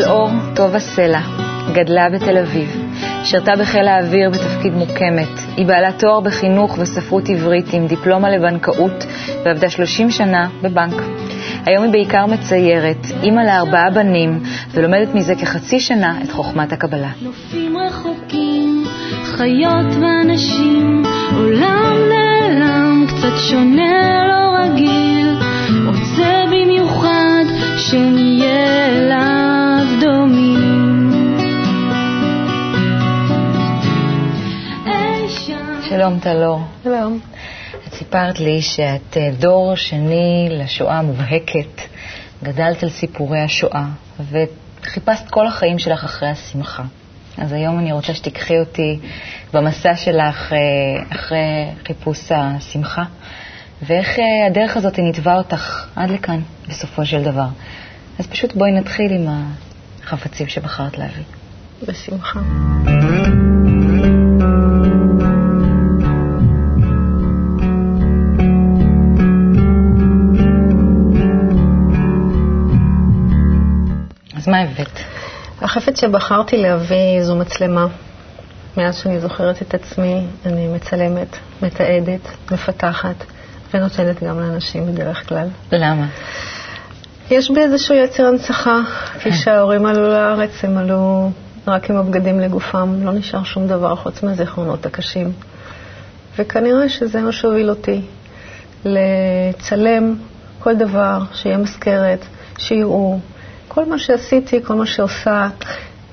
טלאור טובה סלע גדלה בתל אביב, שירתה בחיל האוויר בתפקיד מוקמת. היא בעלת תואר בחינוך וספרות עברית עם דיפלומה לבנקאות ועבדה 30 שנה בבנק. היום היא בעיקר מציירת, אימא לארבעה בנים, ולומדת מזה כחצי שנה את חוכמת הקבלה. נופים רחוקים, חיות ואנשים, עולם נעלם, קצת שונה, לא רגיל, רוצה במיוחד שנהיה אליו שלום טלור. שלום. את סיפרת לי שאת אה, דור שני לשואה המובהקת, גדלת על סיפורי השואה, וחיפשת כל החיים שלך אחרי השמחה. אז היום אני רוצה שתיקחי אותי במסע שלך אה, אחרי חיפוש השמחה, ואיך אה, הדרך הזאת ניתבה אותך עד לכאן, בסופו של דבר. אז פשוט בואי נתחיל עם החפצים שבחרת להביא. בשמחה. החפץ שבחרתי להביא זו מצלמה. מאז שאני זוכרת את עצמי, אני מצלמת, מתעדת, מפתחת, ונותנת גם לאנשים בדרך כלל. למה? יש בי איזשהו יצר הנצחה. כפי שההורים עלו לארץ, הם עלו רק עם הבגדים לגופם, לא נשאר שום דבר חוץ מהזיכרונות הקשים. וכנראה שזה מה שהוביל אותי, לצלם כל דבר, שיהיה מזכרת, שיראו. כל מה שעשיתי, כל מה שעושה,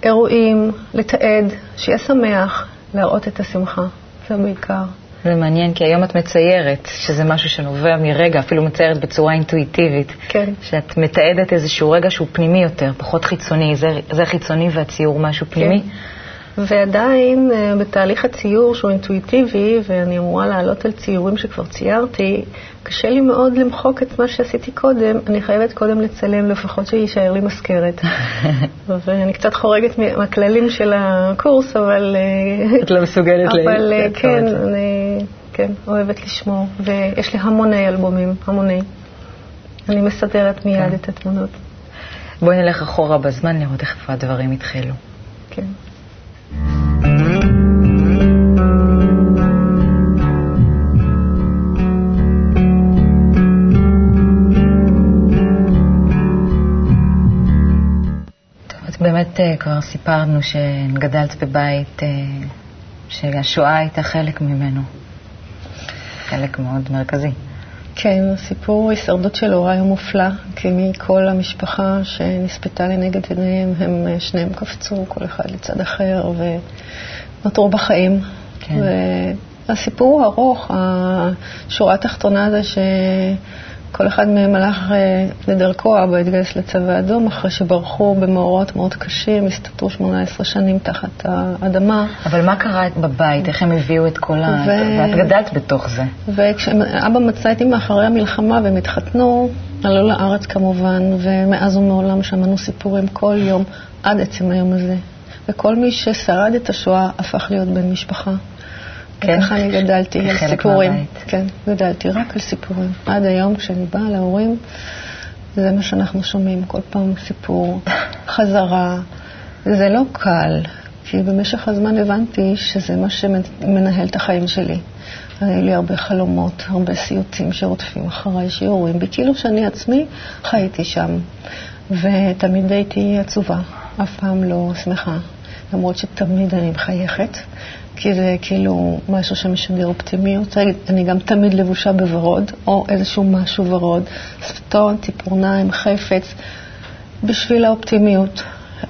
אירועים, לתעד, שיהיה שמח, להראות את השמחה. זה בעיקר. זה מעניין, כי היום את מציירת, שזה משהו שנובע מרגע, אפילו מציירת בצורה אינטואיטיבית. כן. שאת מתעדת איזשהו רגע שהוא פנימי יותר, פחות חיצוני. זה, זה חיצוני והציור משהו פנימי? כן. ועדיין אה, בתהליך הציור שהוא אינטואיטיבי, ואני אמורה לעלות על ציורים שכבר ציירתי, קשה לי מאוד למחוק את מה שעשיתי קודם, אני חייבת קודם לצלם, לפחות שיישאר לי מזכרת. ואני קצת חורגת מהכללים של הקורס, אבל... אה, את לא מסוגלת אבל ל... כן, אני כן, אוהבת לשמור, ויש לי המוני אלבומים, המוני. אני מסדרת מיד כן. את התמונות. בואי נלך אחורה בזמן, לראות איך הדברים התחילו. כן. באמת אה, כבר סיפרנו שגדלת בבית אה, שהשואה הייתה חלק ממנו, חלק מאוד מרכזי. כן, הסיפור הישרדות של הוריי הוא מופלא, כי מכל המשפחה שנספתה לנגד עיניהם, הם אה, שניהם קפצו, כל אחד לצד אחר, ונותרו בחיים. כן. והסיפור הוא ארוך, השורה התחתונה זה ש... כל אחד מהם הלך אה, לדרכו, אבא התגייס לצבא האדום, אחרי שברחו במאורעות מאוד קשים, הסתתרו 18 שנים תחת האדמה. אבל מה קרה בבית? איך הם הביאו את כל ה... ו... ואת גדלת בתוך זה. וכשאבא מצא את אמא אחרי המלחמה והם התחתנו, עלו לארץ כמובן, ומאז ומעולם שמענו סיפורים כל יום, עד עצם היום הזה. וכל מי ששרד את השואה הפך להיות בן משפחה. כן. ככה אני גדלתי על סיפורים. מהבית. כן, גדלתי רק על סיפורים. עד היום כשאני באה להורים, זה מה שאנחנו שומעים, כל פעם סיפור, חזרה. זה לא קל, כי במשך הזמן הבנתי שזה מה שמנהל את החיים שלי. היו לי הרבה חלומות, הרבה סיוטים שרודפים אחריי, שיורים בי, כאילו שאני עצמי חייתי שם. ותמיד הייתי עצובה, אף פעם לא שמחה, למרות שתמיד אני מחייכת. כי זה כאילו משהו שמשדר אופטימיות. אני גם תמיד לבושה בוורוד, או איזשהו משהו ורוד, שפתון, ציפורניים, חפץ, בשביל האופטימיות.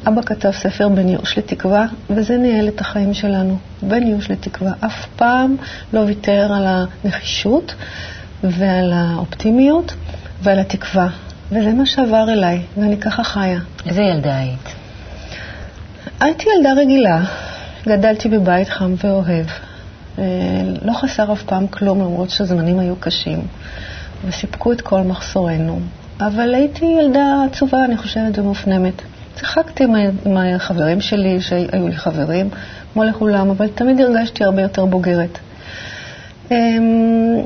אבא כתב ספר בין ייאוש לתקווה, וזה ניהל את החיים שלנו, בין ייאוש לתקווה. אף פעם לא ויתר על הנחישות ועל האופטימיות ועל התקווה. וזה מה שעבר אליי, ואני ככה חיה. איזה ילדה היית? הייתי ילדה רגילה, גדלתי בבית חם ואוהב. אה, לא חסר אף פעם כלום, למרות שהזמנים היו קשים, וסיפקו את כל מחסורנו. אבל הייתי ילדה עצובה, אני חושבת, ומופנמת. שיחקתי עם החברים שלי, שהיו לי חברים, כמו לכולם, אבל תמיד הרגשתי הרבה יותר בוגרת. אמ,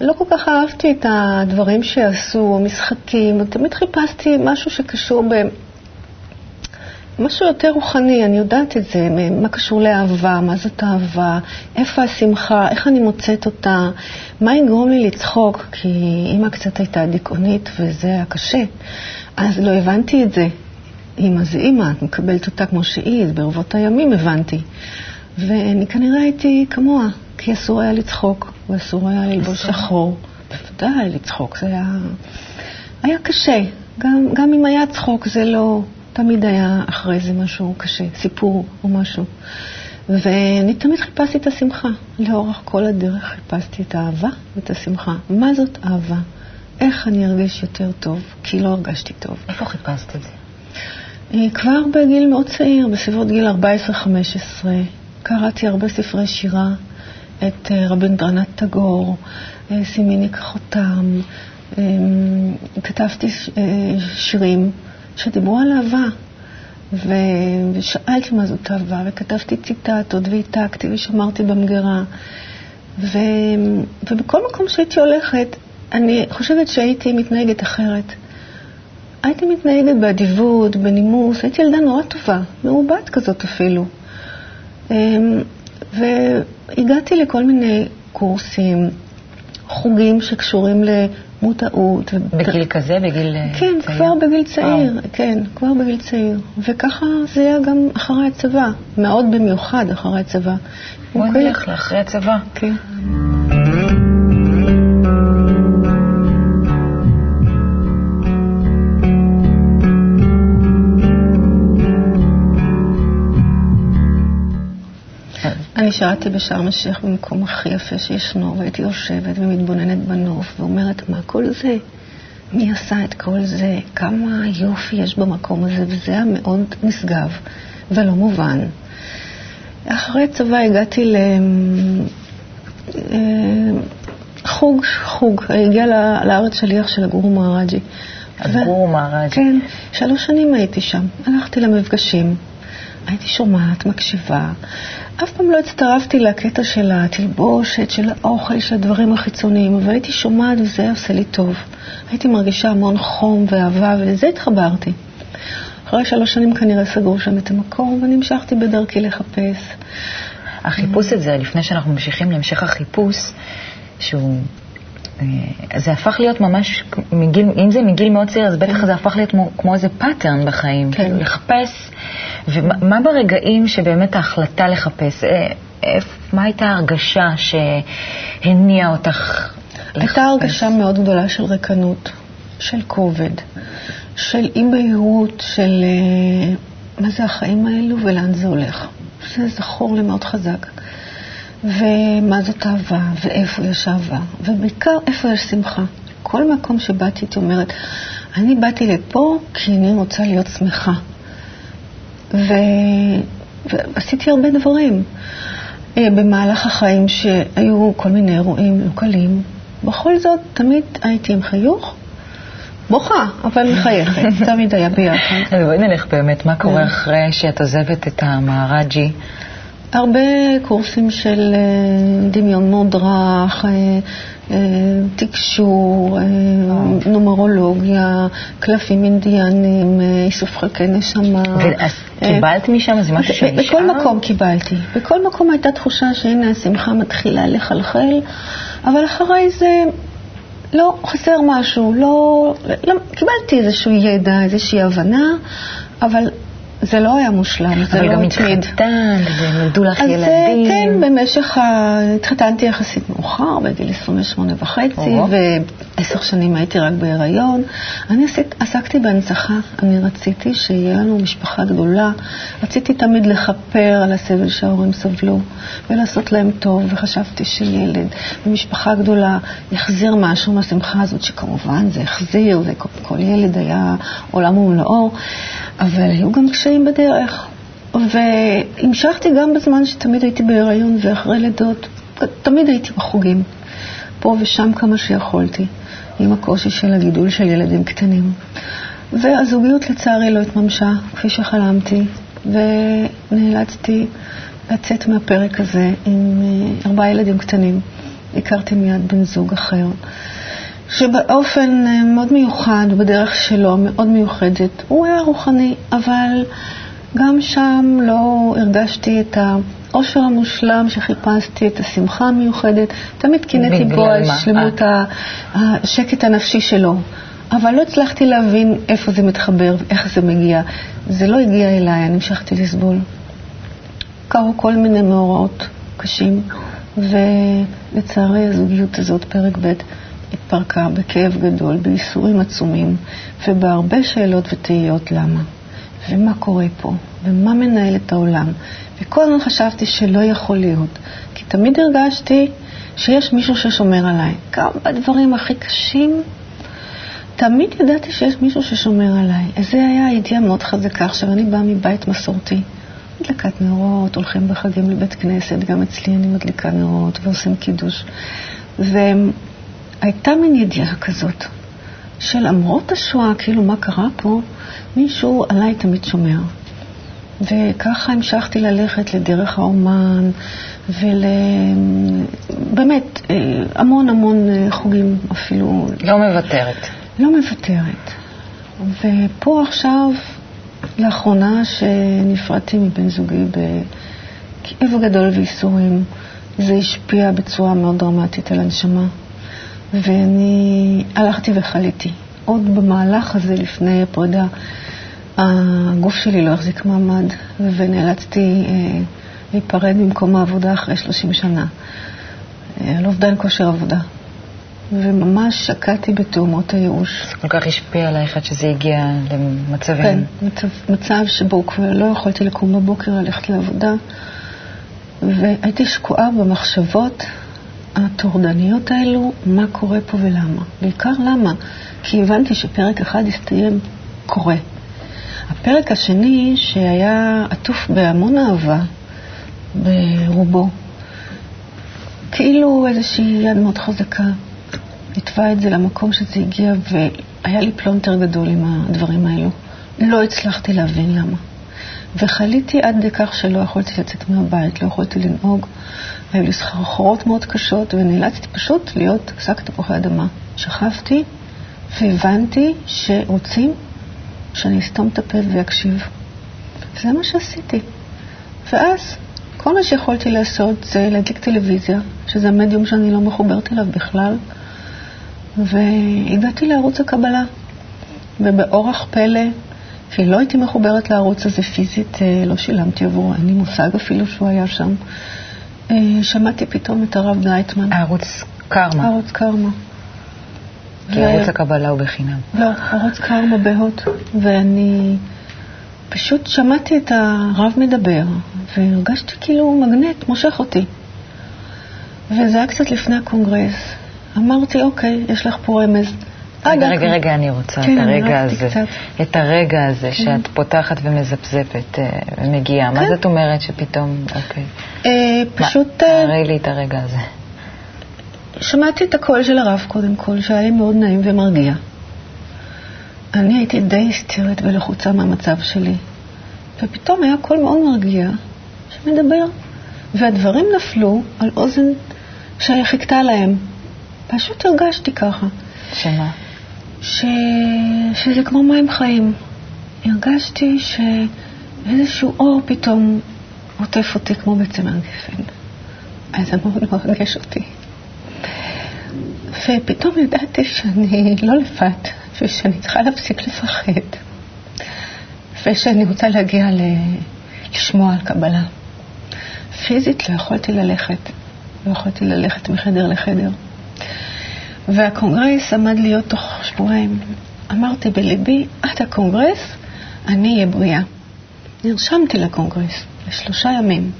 לא כל כך אהבתי את הדברים שעשו, המשחקים, תמיד חיפשתי משהו שקשור משהו יותר רוחני, אני יודעת את זה, מה קשור לאהבה, מה זאת אהבה, איפה השמחה, איך אני מוצאת אותה, מה יגרום לי לצחוק, כי אימא קצת הייתה דיכאונית וזה היה קשה, אז לא הבנתי את זה. אימא זה אימא, את מקבלת אותה כמו שהיא, ברבות הימים הבנתי. ואני כנראה הייתי כמוה, כי אסור היה לצחוק, ואסור היה ללבוש שחור. בוודאי, לצחוק זה היה, היה קשה. גם, גם אם היה צחוק, זה לא... תמיד היה אחרי זה משהו קשה, סיפור או משהו. ואני תמיד חיפשתי את השמחה. לאורך כל הדרך חיפשתי את האהבה ואת השמחה. מה זאת אהבה? איך אני ארגיש יותר טוב? כי לא הרגשתי טוב. איפה חיפשת את זה? אה, כבר בגיל מאוד צעיר, בסביבות גיל 14-15, קראתי הרבה ספרי שירה, את אה, רבינדרנת טגור, אה, סימיני כחותם, כתבתי שירים שדיברו על אהבה. ושאלתי מה זאת אהבה, וכתבתי ציטטות, והעתקתי ושמרתי במגירה. ו... ובכל מקום שהייתי הולכת, אני חושבת שהייתי מתנהגת אחרת. הייתי מתנהגת באדיבות, בנימוס, הייתי ילדה נורא טובה, מעובעת כזאת אפילו. אמ, והגעתי לכל מיני קורסים, חוגים שקשורים מודעות. בגיל כזה? בגיל אה, כן, צעיר? כבר בגיל צעיר. כן, כבר בגיל צעיר. וככה זה היה גם אחרי הצבא, מאוד במיוחד אחרי הצבא. בואי נלך לאחרי הצבא. כן. שירתי בשארם א-שייח' במקום הכי יפה שישנו, והייתי יושבת ומתבוננת בנוף ואומרת, מה כל זה? מי עשה את כל זה? כמה יופי יש במקום הזה? וזה היה מאוד נשגב ולא מובן. אחרי צבא הגעתי לחוג, אה, חוג, הגיע לארץ שליח של הגורו מהרג'י. הגורו מהרג'י. כן, שלוש שנים הייתי שם. הלכתי למפגשים, הייתי שומעת, מקשיבה. אף פעם לא הצטרפתי לקטע של התלבושת, של האוכל, של הדברים החיצוניים, אבל הייתי שומעת וזה עושה לי טוב. הייתי מרגישה המון חום ואהבה, ולזה התחברתי. אחרי שלוש שנים כנראה סגרו שם את המקום, והמשכתי בדרכי לחפש. החיפוש הזה, לפני שאנחנו ממשיכים להמשך החיפוש, שהוא... אה, זה הפך להיות ממש, מגיל, אם זה מגיל מאוד צעיר, אז בטח זה הפך להיות כמו, כמו איזה pattern בחיים. כן. לחפש ומה ברגעים שבאמת ההחלטה לחפש, אה, מה הייתה ההרגשה שהניעה אותך לחפש? הייתה הרגשה מאוד גדולה של ריקנות, של כובד, של אי-בהירות, של אה, מה זה החיים האלו ולאן זה הולך. זה זכור לי מאוד חזק. ומה זאת אהבה, ואיפה יש אהבה, ובעיקר איפה יש שמחה. כל מקום שבאתי הייתי אומרת, אני באתי לפה כי אני רוצה להיות שמחה. ו... ועשיתי הרבה דברים. אה, במהלך החיים שהיו כל מיני אירועים לא קלים, בכל זאת תמיד הייתי עם חיוך, בוכה, אבל מחייכת, תמיד היה ביחד. בואי נלך באמת, מה קורה כן. אחרי שאת עוזבת את המהרג'י? הרבה קורסים של אה, דמיון מודרך, אה, אה, תקשור, נומרולוגיה, קלפים אינדיאנים, איסוף חלקי נשמה. אז קיבלת משם? זה משהו שנשאר? בכל מקום קיבלתי. בכל מקום הייתה תחושה שהנה השמחה מתחילה לחלחל, אבל אחרי זה לא, חסר משהו, לא, לא קיבלתי איזשהו ידע, איזושהי הבנה, אבל זה לא היה מושלם, זה לא התמיד. אבל גם התחתנת, ונולדו לך ילדים. אז כן, במשך ה... התחתנתי יחסית מאוחר, בגיל 28 וחצי, ועשר שנים הייתי רק בהיריון. אני עסקתי בהנצחה, אני רציתי שיהיה לנו משפחה גדולה. רציתי תמיד לכפר על הסבל שההורים סבלו, ולעשות להם טוב, וחשבתי שילד במשפחה גדולה יחזיר משהו מהשמחה הזאת, שכמובן זה החזיר, זה כל ילד היה עולם ומלואו. אבל היו גם קשיים בדרך. והמשכתי גם בזמן שתמיד הייתי בהיריון ואחרי לידות, תמיד הייתי בחוגים, פה ושם כמה שיכולתי, עם הקושי של הגידול של ילדים קטנים. והזוגיות לצערי לא התממשה כפי שחלמתי, ונאלצתי לצאת מהפרק הזה עם אה, ארבעה ילדים קטנים. הכרתי מיד בן זוג אחר. שבאופן אה, מאוד מיוחד, בדרך שלו, מאוד מיוחדת, הוא היה רוחני, אבל גם שם לא הרגשתי את העושר המושלם שחיפשתי, את השמחה המיוחדת. תמיד קינאתי בו על שלמות אה. השקט הנפשי שלו. אבל לא הצלחתי להבין איפה זה מתחבר, איך זה מגיע. זה לא הגיע אליי, אני המשכתי לסבול. קרו כל מיני מאורעות קשים, ולצערי הזוגיות הזאת, פרק ב', התפרקה בכאב גדול, בייסורים עצומים, ובהרבה שאלות ותהיות למה. ומה קורה פה, ומה מנהל את העולם. וכל הזמן חשבתי שלא יכול להיות, כי תמיד הרגשתי שיש מישהו ששומר עליי. גם בדברים הכי קשים, תמיד ידעתי שיש מישהו ששומר עליי. זו הייתה ידיעה מאוד חזקה. עכשיו, אני באה מבית מסורתי. מדלקת נרות, הולכים בחגים לבית כנסת, גם אצלי אני מדליקה נרות ועושים קידוש. והייתה מין ידיעה כזאת, שלמרות השואה, כאילו מה קרה פה, מישהו עליי תמיד שומר. וככה המשכתי ללכת לדרך האומן ול... באמת, אה, המון המון אה, חוגים אפילו. לא מוותרת. לא מוותרת. ופה עכשיו, לאחרונה שנפרדתי מבן זוגי בכאב גדול וייסורים, זה השפיע בצורה מאוד דרמטית על הנשמה. ואני הלכתי וחליתי. עוד במהלך הזה, לפני הפרידה, הגוף שלי לא החזיק מעמד, ונאלצתי אה, להיפרד ממקום העבודה אחרי 30 שנה, אה, על אובדן כושר עבודה. וממש שקעתי בתאומות הייאוש. זה כל כך השפיע עלייך עד שזה הגיע למצבים. כן, מצב, מצב שבו כבר לא יכולתי לקום בבוקר, ללכת לעבודה, והייתי שקועה במחשבות הטורדניות האלו, מה קורה פה ולמה. בעיקר למה? כי הבנתי שפרק אחד הסתיים קורה. הפרק השני, שהיה עטוף בהמון אהבה, ברובו, כאילו איזושהי יד מאוד חזקה, נתבע את זה למקום שזה הגיע, והיה לי פלונטר גדול עם הדברים האלו. לא הצלחתי להבין למה. וחליתי עד כך שלא יכולתי לצאת מהבית, לא יכולתי לנהוג. היו לי סחרחורות מאוד קשות, ונאלצתי פשוט להיות שק תפוחי אדמה. שכבתי והבנתי שרוצים שאני אסתום את הפה ואקשיב. זה מה שעשיתי. ואז כל מה שיכולתי לעשות זה להדליק טלוויזיה, שזה המדיום שאני לא מחוברת אליו בכלל, והגעתי לערוץ הקבלה. ובאורח פלא, כי לא הייתי מחוברת לערוץ הזה פיזית, אה, לא שילמתי עבורו, אין לי מושג אפילו שהוא היה שם. אה, שמעתי פתאום את הרב לייטמן. ערוץ קרמה. ערוץ קרמה. כי ו... ערוץ הקבלה הוא בחינם. לא, ערוץ קרמה בהוט. ואני פשוט שמעתי את הרב מדבר, והרגשתי כאילו מגנט מושך אותי. וזה היה קצת לפני הקונגרס. אמרתי, אוקיי, יש לך פה רמז. רגע, רגע, רגע, אני רוצה כן, את הרגע הזה. קצת. את הרגע הזה כן. שאת פותחת ומזפזפת אה, ומגיעה. כן. מה זאת אומרת שפתאום, אוקיי. אה, פשוט... מה, אה, תארי לי את הרגע הזה. שמעתי את הקול של הרב קודם כל, שהיה לי מאוד נעים ומרגיע. אני הייתי די היסטרית ולחוצה מהמצב שלי, ופתאום היה קול מאוד מרגיע שמדבר, והדברים נפלו על אוזן שחיכתה להם. פשוט הרגשתי ככה. שמה? ש... שזה כמו מים חיים. הרגשתי שאיזשהו אור פתאום עוטף אותי כמו בצמר גפן. אז זה מאוד מרגש אותי. ופתאום ידעתי שאני לא לבד, ושאני צריכה להפסיק לפחד, ושאני רוצה להגיע ל... לשמוע על קבלה. פיזית לא יכולתי ללכת, לא יכולתי ללכת מחדר לחדר. והקונגרס עמד להיות תוך שבועיים. אמרתי בליבי, עד הקונגרס אני אהיה בריאה. נרשמתי לקונגרס לשלושה ימים.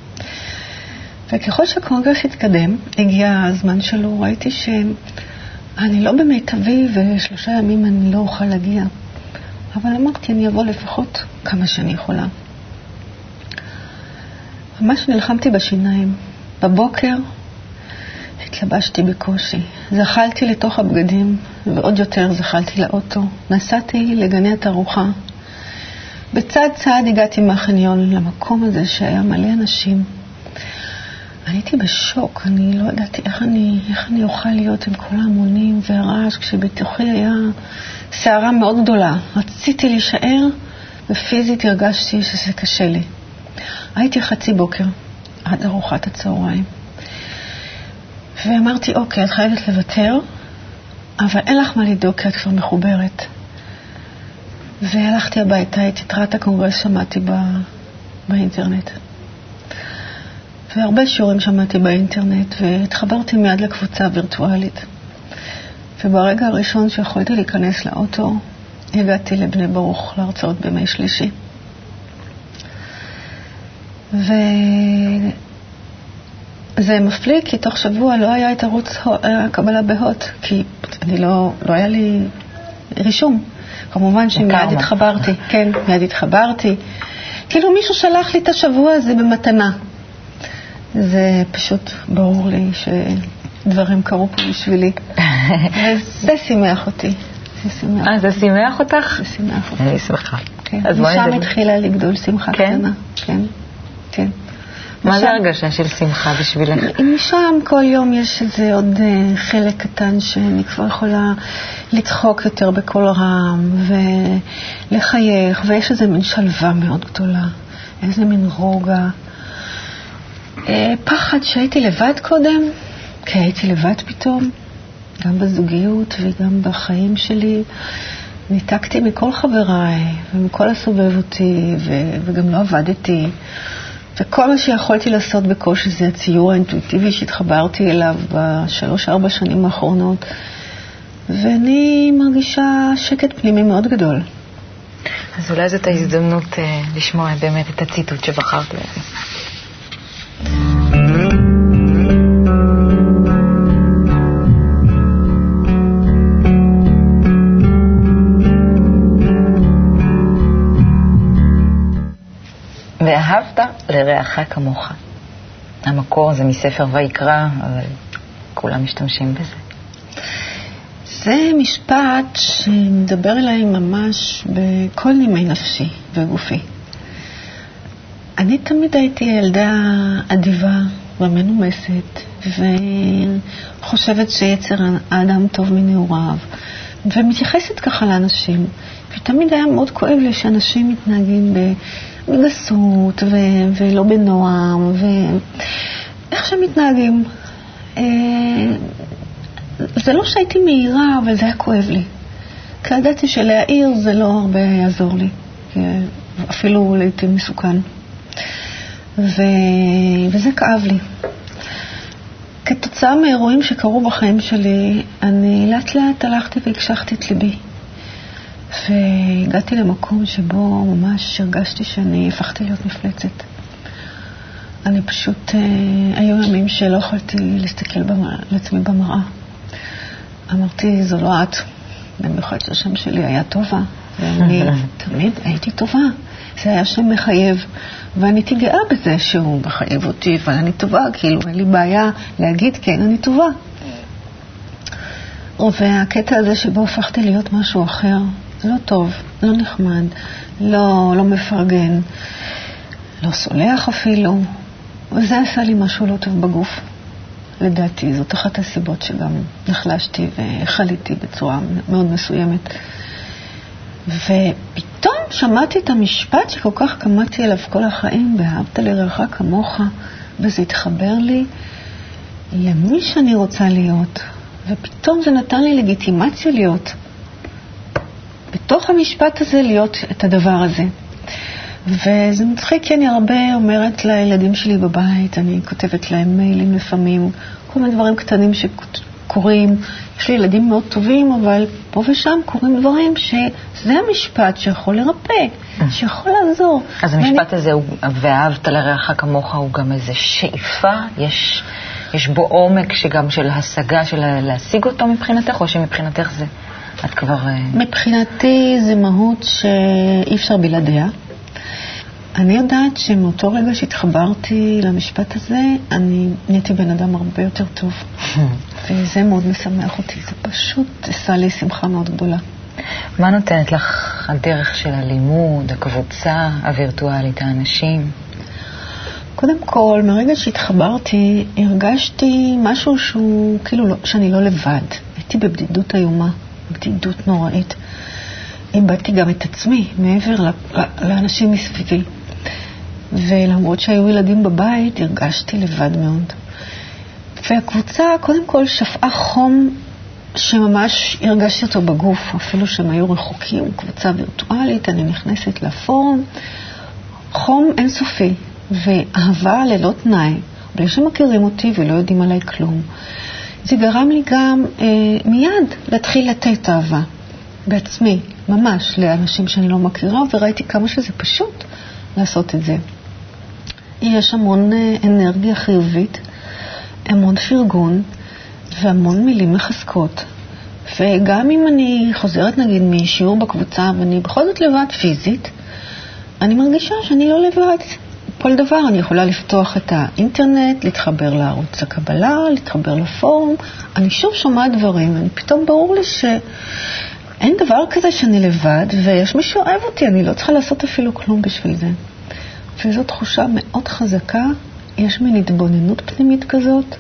וככל שהקונגרס התקדם, הגיע הזמן שלו, ראיתי שאני לא במיטבי ושלושה ימים אני לא אוכל להגיע. אבל אמרתי, אני אבוא לפחות כמה שאני יכולה. ממש נלחמתי בשיניים. בבוקר התלבשתי בקושי. זחלתי לתוך הבגדים, ועוד יותר זחלתי לאוטו. נסעתי לגני התערוכה. בצד צעד הגעתי מהחניון למקום הזה שהיה מלא אנשים. הייתי בשוק, אני לא ידעתי איך אני, איך אני אוכל להיות עם כל ההמונים והרעש, כשבתוכי היה סערה מאוד גדולה. רציתי להישאר ופיזית הרגשתי שזה קשה לי. הייתי חצי בוקר עד ארוחת הצהריים, ואמרתי, אוקיי, את חייבת לוותר, אבל אין לך מה לדאוג כי את כבר מחוברת. והלכתי הביתה, את יתרת הקונגרס שמעתי בא... באינטרנט. והרבה שיעורים שמעתי באינטרנט, והתחברתי מיד לקבוצה הווירטואלית. וברגע הראשון שיכולתי להיכנס לאוטו, הגעתי לבני ברוך להרצאות בימי שלישי. וזה מפליא, כי תוך שבוע לא היה את ערוץ הקבלה בהוט, כי אני לא, לא היה לי רישום. כמובן שמיד התחברתי, כן, מיד התחברתי. כאילו מישהו שלח לי את השבוע הזה במתנה. זה פשוט ברור לי שדברים קרו פה בשבילי. וזה שימח אותי. אה, זה שימח אותך? זה שימח אותי. אני שמחה. כן. משם התחילה לגדול שמחה כן? קטנה. כן, כן. מה זה הרגשה של שמחה בשבילך? משם כל יום יש איזה עוד אה, חלק קטן שאני כבר יכולה לצחוק יותר בקול רם ולחייך, ויש איזה מין שלווה מאוד גדולה, איזה מין רוגע. אה, פחד שהייתי לבד קודם, כי הייתי לבד פתאום, גם בזוגיות וגם בחיים שלי. ניתקתי מכל חבריי ומכל הסובב אותי, וגם לא עבדתי. וכל מה שיכולתי לעשות בקושי זה הציור האינטואיטיבי שהתחברתי אליו בשלוש-ארבע שנים האחרונות, ואני מרגישה שקט פנימי מאוד גדול. אז אולי זאת ההזדמנות uh, לשמוע באמת את הציטוט שבחרת לרעך כמוך. המקור זה מספר ויקרא, אבל כולם משתמשים בזה. זה משפט שמדבר אליי ממש בכל נימי נפשי וגופי. אני תמיד הייתי ילדה אדיבה ומנומסת, וחושבת שיצר האדם טוב מנעוריו, ומתייחסת ככה לאנשים. ותמיד היה מאוד כואב לי שאנשים מתנהגים בגסות ו- ולא בנועם, ואיך שהם מתנהגים. אה, זה לא שהייתי מהירה, אבל זה היה כואב לי. כי ידעתי שלהעיר זה לא הרבה יעזור לי, אפילו לעיתים מסוכן. ו... וזה כאב לי. כתוצאה מאירועים שקרו בחיים שלי, אני לאט לאט הלכתי והקשחתי את ליבי. והגעתי למקום שבו ממש הרגשתי שאני הפכתי להיות מפלצת. אני פשוט, אה, היו ימים שלא יכולתי להסתכל על עצמי במראה. אמרתי, זו לא את, במיוחד שהשם שלי היה טובה, ואני תמיד הייתי טובה. זה היה שם מחייב, ואני הייתי גאה בזה שהוא מחייב אותי, אבל אני טובה, כאילו, אין לי בעיה להגיד, כן, אני טובה. והקטע הזה שבו הפכתי להיות משהו אחר, לא טוב, לא נחמד, לא, לא מפרגן, לא סולח אפילו, וזה עשה לי משהו לא טוב בגוף. לדעתי, זאת אחת הסיבות שגם נחלשתי וחליתי בצורה מאוד מסוימת. ופתאום שמעתי את המשפט שכל כך קמדתי עליו כל החיים, ואהבת לרעך כמוך, וזה התחבר לי למי שאני רוצה להיות, ופתאום זה נתן לי לגיטימציה להיות. בתוך המשפט הזה להיות את הדבר הזה. וזה מצחיק כי אני הרבה אומרת לילדים שלי בבית, אני כותבת להם מיילים לפעמים, כל מיני דברים קטנים שקורים. יש לי ילדים מאוד טובים, אבל פה ושם קורים דברים שזה המשפט שיכול לרפא, שיכול לעזור. אז המשפט ואני... הזה, הוא, ואהבת לרעך כמוך, הוא גם איזו שאיפה? יש, יש בו עומק שגם של השגה, של להשיג אותו מבחינתך, או שמבחינתך זה... את כבר... אה, מבחינתי זה מהות שאי אפשר בלעדיה. אני יודעת שמאותו רגע שהתחברתי למשפט הזה, אני נהייתי בן אדם הרבה יותר טוב. וזה מאוד משמח אותי, זה פשוט עשה לי שמחה מאוד גדולה. מה נותנת לך הדרך של הלימוד, הקבוצה הווירטואלית, האנשים? קודם כל, מרגע שהתחברתי, הרגשתי משהו שהוא כאילו לא, שאני לא לבד. הייתי בבדידות איומה, בדידות נוראית. איבדתי גם את עצמי מעבר לאנשים מסביבי. ולמרות שהיו ילדים בבית, הרגשתי לבד מאוד. והקבוצה קודם כל שפעה חום שממש הרגשתי אותו בגוף, אפילו שהם היו רחוקים, קבוצה וירטואלית, אני נכנסת לפורום, חום אינסופי ואהבה ללא תנאי, בלי שמכירים אותי ולא יודעים עליי כלום. זה גרם לי גם אה, מיד להתחיל לתת אהבה בעצמי, ממש, לאנשים שאני לא מכירה, וראיתי כמה שזה פשוט לעשות את זה. יש המון אה, אנרגיה חיובית, המון פרגון והמון מילים מחזקות. וגם אם אני חוזרת נגיד משיעור בקבוצה ואני בכל זאת לבד פיזית, אני מרגישה שאני לא לבד. כל דבר אני יכולה לפתוח את האינטרנט, להתחבר לערוץ הקבלה, להתחבר לפורום, אני שוב שומעת דברים, ופתאום ברור לי שאין דבר כזה שאני לבד, ויש מי שאוהב אותי, אני לא צריכה לעשות אפילו כלום בשביל זה. וזו תחושה מאוד חזקה, יש מין התבוננות פנימית כזאת,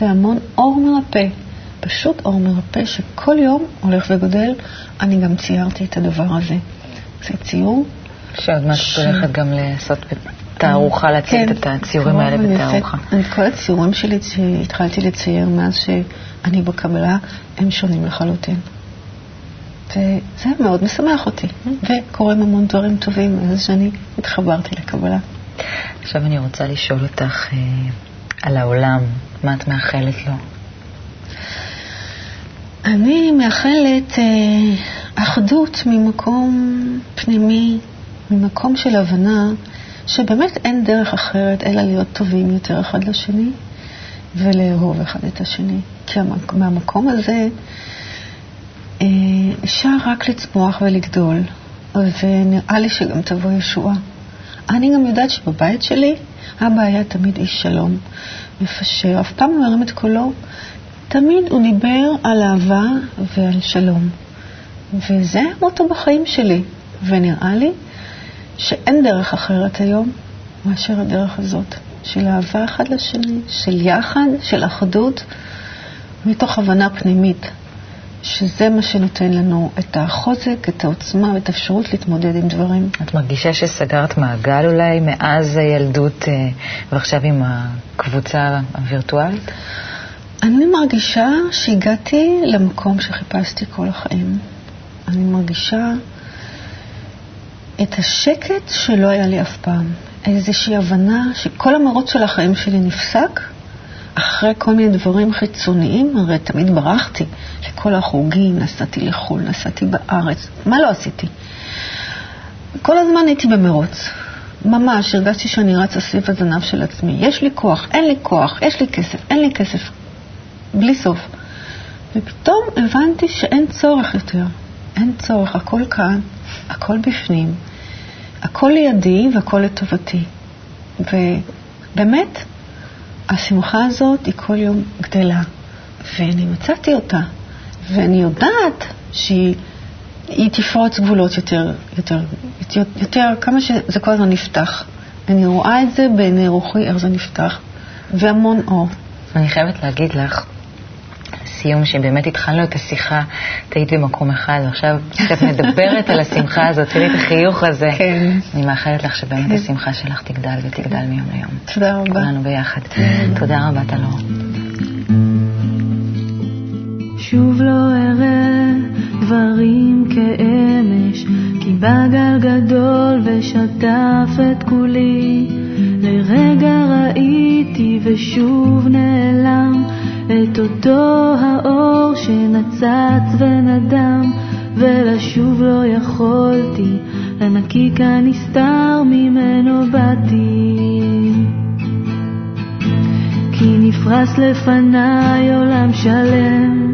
והמון אור מרפא, פשוט אור מרפא שכל יום הולך וגודל. אני גם ציירתי את הדבר הזה. זה ציור. שעוד מעט את הולכת גם לעשות תערוכה, להציג את כן, הציורים האלה בתערוכה. את כל הציורים שלי שהתחלתי לצייר מאז שאני בקבלה, הם שונים לחלוטין. וזה מאוד משמח אותי, וקורים המון דברים טובים מאז שאני התחברתי לקבלה. עכשיו אני רוצה לשאול אותך אה, על העולם, מה את מאחלת לו? אני מאחלת אה, אחדות ממקום פנימי, ממקום של הבנה שבאמת אין דרך אחרת אלא להיות טובים יותר אחד לשני ולאהוב אחד את השני. כי מהמקום הזה אה, אפשר רק לצמוח ולגדול, ונראה לי שגם תבוא ישועה. אני גם יודעת שבבית שלי אבא היה תמיד איש שלום, מפשר, אף פעם לא הרים את קולו, תמיד הוא דיבר על אהבה ועל שלום. וזה המוטו בחיים שלי, ונראה לי שאין דרך אחרת היום מאשר הדרך הזאת, של אהבה אחד לשני, של יחד, של אחדות, מתוך הבנה פנימית שזה מה שנותן לנו את החוזק, את העוצמה ואת האפשרות להתמודד עם דברים. את מרגישה שסגרת מעגל אולי מאז הילדות אה, ועכשיו עם הקבוצה הווירטואלית? אני מרגישה שהגעתי למקום שחיפשתי כל החיים. אני מרגישה את השקט שלא היה לי אף פעם. איזושהי הבנה שכל המרוץ של החיים שלי נפסק אחרי כל מיני דברים חיצוניים, הרי תמיד ברחתי לכל החוגים, נסעתי לחו"ל, נסעתי בארץ, מה לא עשיתי? כל הזמן הייתי במרוץ. ממש הרגשתי שאני רצה סביב הזנב של עצמי. יש לי כוח, אין לי כוח, יש לי כסף, אין לי כסף. בלי סוף. ופתאום הבנתי שאין צורך יותר. אין צורך, הכל כאן, הכל בפנים, הכל לידי והכל לטובתי. ובאמת, השמחה הזאת היא כל יום גדלה, ואני מצאתי אותה, ואני יודעת שהיא תפרוץ גבולות יותר, יותר, יותר, יותר, כמה שזה כל הזמן נפתח. אני רואה את זה בעיני רוחי, איך זה נפתח, והמון אור. אני חייבת להגיד לך, לסיום, שבאמת התחלנו את השיחה, את היית במקום אחד, ועכשיו כשאת מדברת על השמחה הזאת, תראי את החיוך הזה. כן. אני מאחלת לך שבאמת כן. השמחה שלך תגדל ותגדל מיום ליום. תודה רבה. כולנו ביחד. תודה רבה, טלור. שוב לא אראה דברים כאמש, כי בא גל גדול ושטף את כולי. לרגע ראיתי ושוב נעלם. את אותו האור שנצץ ונדם, ולשוב לא יכולתי, לנקיק הנסתר ממנו באתי. כי נפרס לפניי עולם שלם,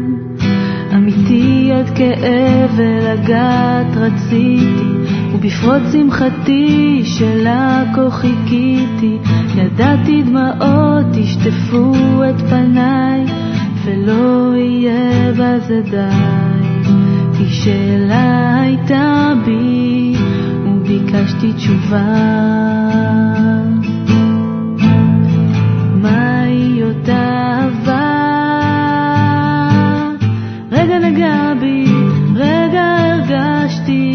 אמיתי עד כאב ולגעת רציתי, ובפרוץ שמחתי שלה כה חיכיתי, ידעתי דמעות ישטפו את פניי, זה די, כי שאלה הייתה בי, וביקשתי תשובה. מהי אותה אהבה? רגע נגע בי, רגע הרגשתי,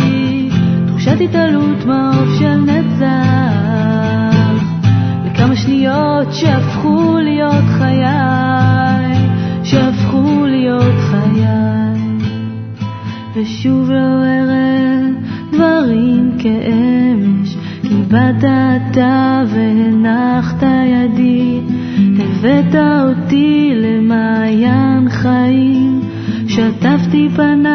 תחושת התעלות מעוף של נצח, לכמה שניות שהפכו שוב לא אראה דברים כאמש, כי באת אתה והנחת ידי, הבאת אותי למעיין חיים, שטפתי פניי